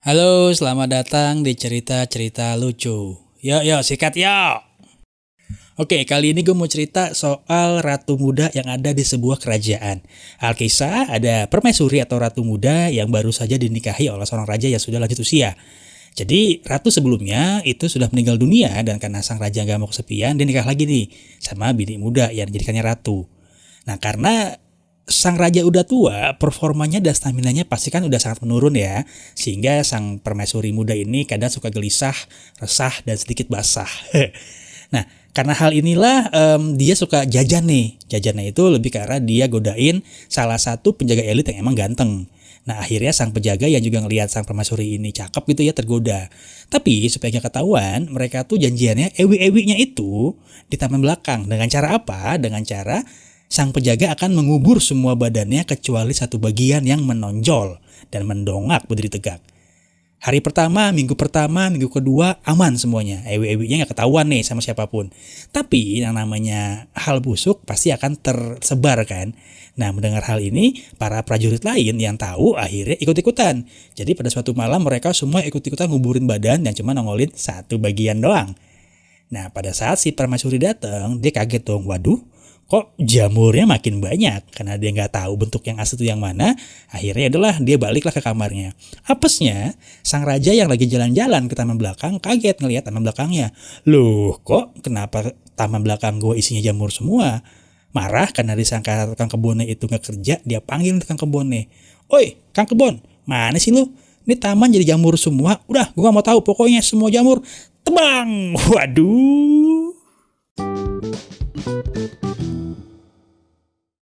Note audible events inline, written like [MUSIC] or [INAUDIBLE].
Halo, selamat datang di cerita-cerita lucu. Yuk, yuk, sikat yuk. Oke, kali ini gue mau cerita soal ratu muda yang ada di sebuah kerajaan. Alkisah ada permaisuri atau ratu muda yang baru saja dinikahi oleh seorang raja yang sudah lanjut usia. Jadi ratu sebelumnya itu sudah meninggal dunia dan karena sang raja gak mau kesepian, dia nikah lagi nih sama bini muda yang dijadikannya ratu. Nah karena sang raja udah tua, performanya dan stamina-nya pasti kan udah sangat menurun ya. Sehingga sang permaisuri muda ini kadang suka gelisah, resah, dan sedikit basah. [LAUGHS] nah, karena hal inilah um, dia suka jajan nih. Jajannya itu lebih arah dia godain salah satu penjaga elit yang emang ganteng. Nah akhirnya sang penjaga yang juga ngelihat sang permaisuri ini cakep gitu ya tergoda. Tapi supaya gak ketahuan mereka tuh janjiannya ewi-ewinya itu di taman belakang. Dengan cara apa? Dengan cara sang penjaga akan mengubur semua badannya kecuali satu bagian yang menonjol dan mendongak berdiri tegak. Hari pertama, minggu pertama, minggu kedua aman semuanya. Ewi-ewinya nggak ketahuan nih sama siapa pun. Tapi yang namanya hal busuk pasti akan tersebar kan. Nah mendengar hal ini, para prajurit lain yang tahu akhirnya ikut-ikutan. Jadi pada suatu malam mereka semua ikut-ikutan nguburin badan yang cuma nongolin satu bagian doang. Nah pada saat si permaisuri datang, dia kaget dong. Waduh, kok jamurnya makin banyak? Karena dia nggak tahu bentuk yang asli itu yang mana akhirnya adalah dia baliklah ke kamarnya. Apesnya sang raja yang lagi jalan-jalan ke taman belakang kaget ngelihat taman belakangnya. Loh kok kenapa taman belakang gue isinya jamur semua? Marah karena disangka kang kebunnya itu nggak kerja dia panggil kang kebunnya oi kang kebun mana sih lu? Ini taman jadi jamur semua. Udah gue gak mau tahu pokoknya semua jamur. Tebang! [LAUGHS] Waduh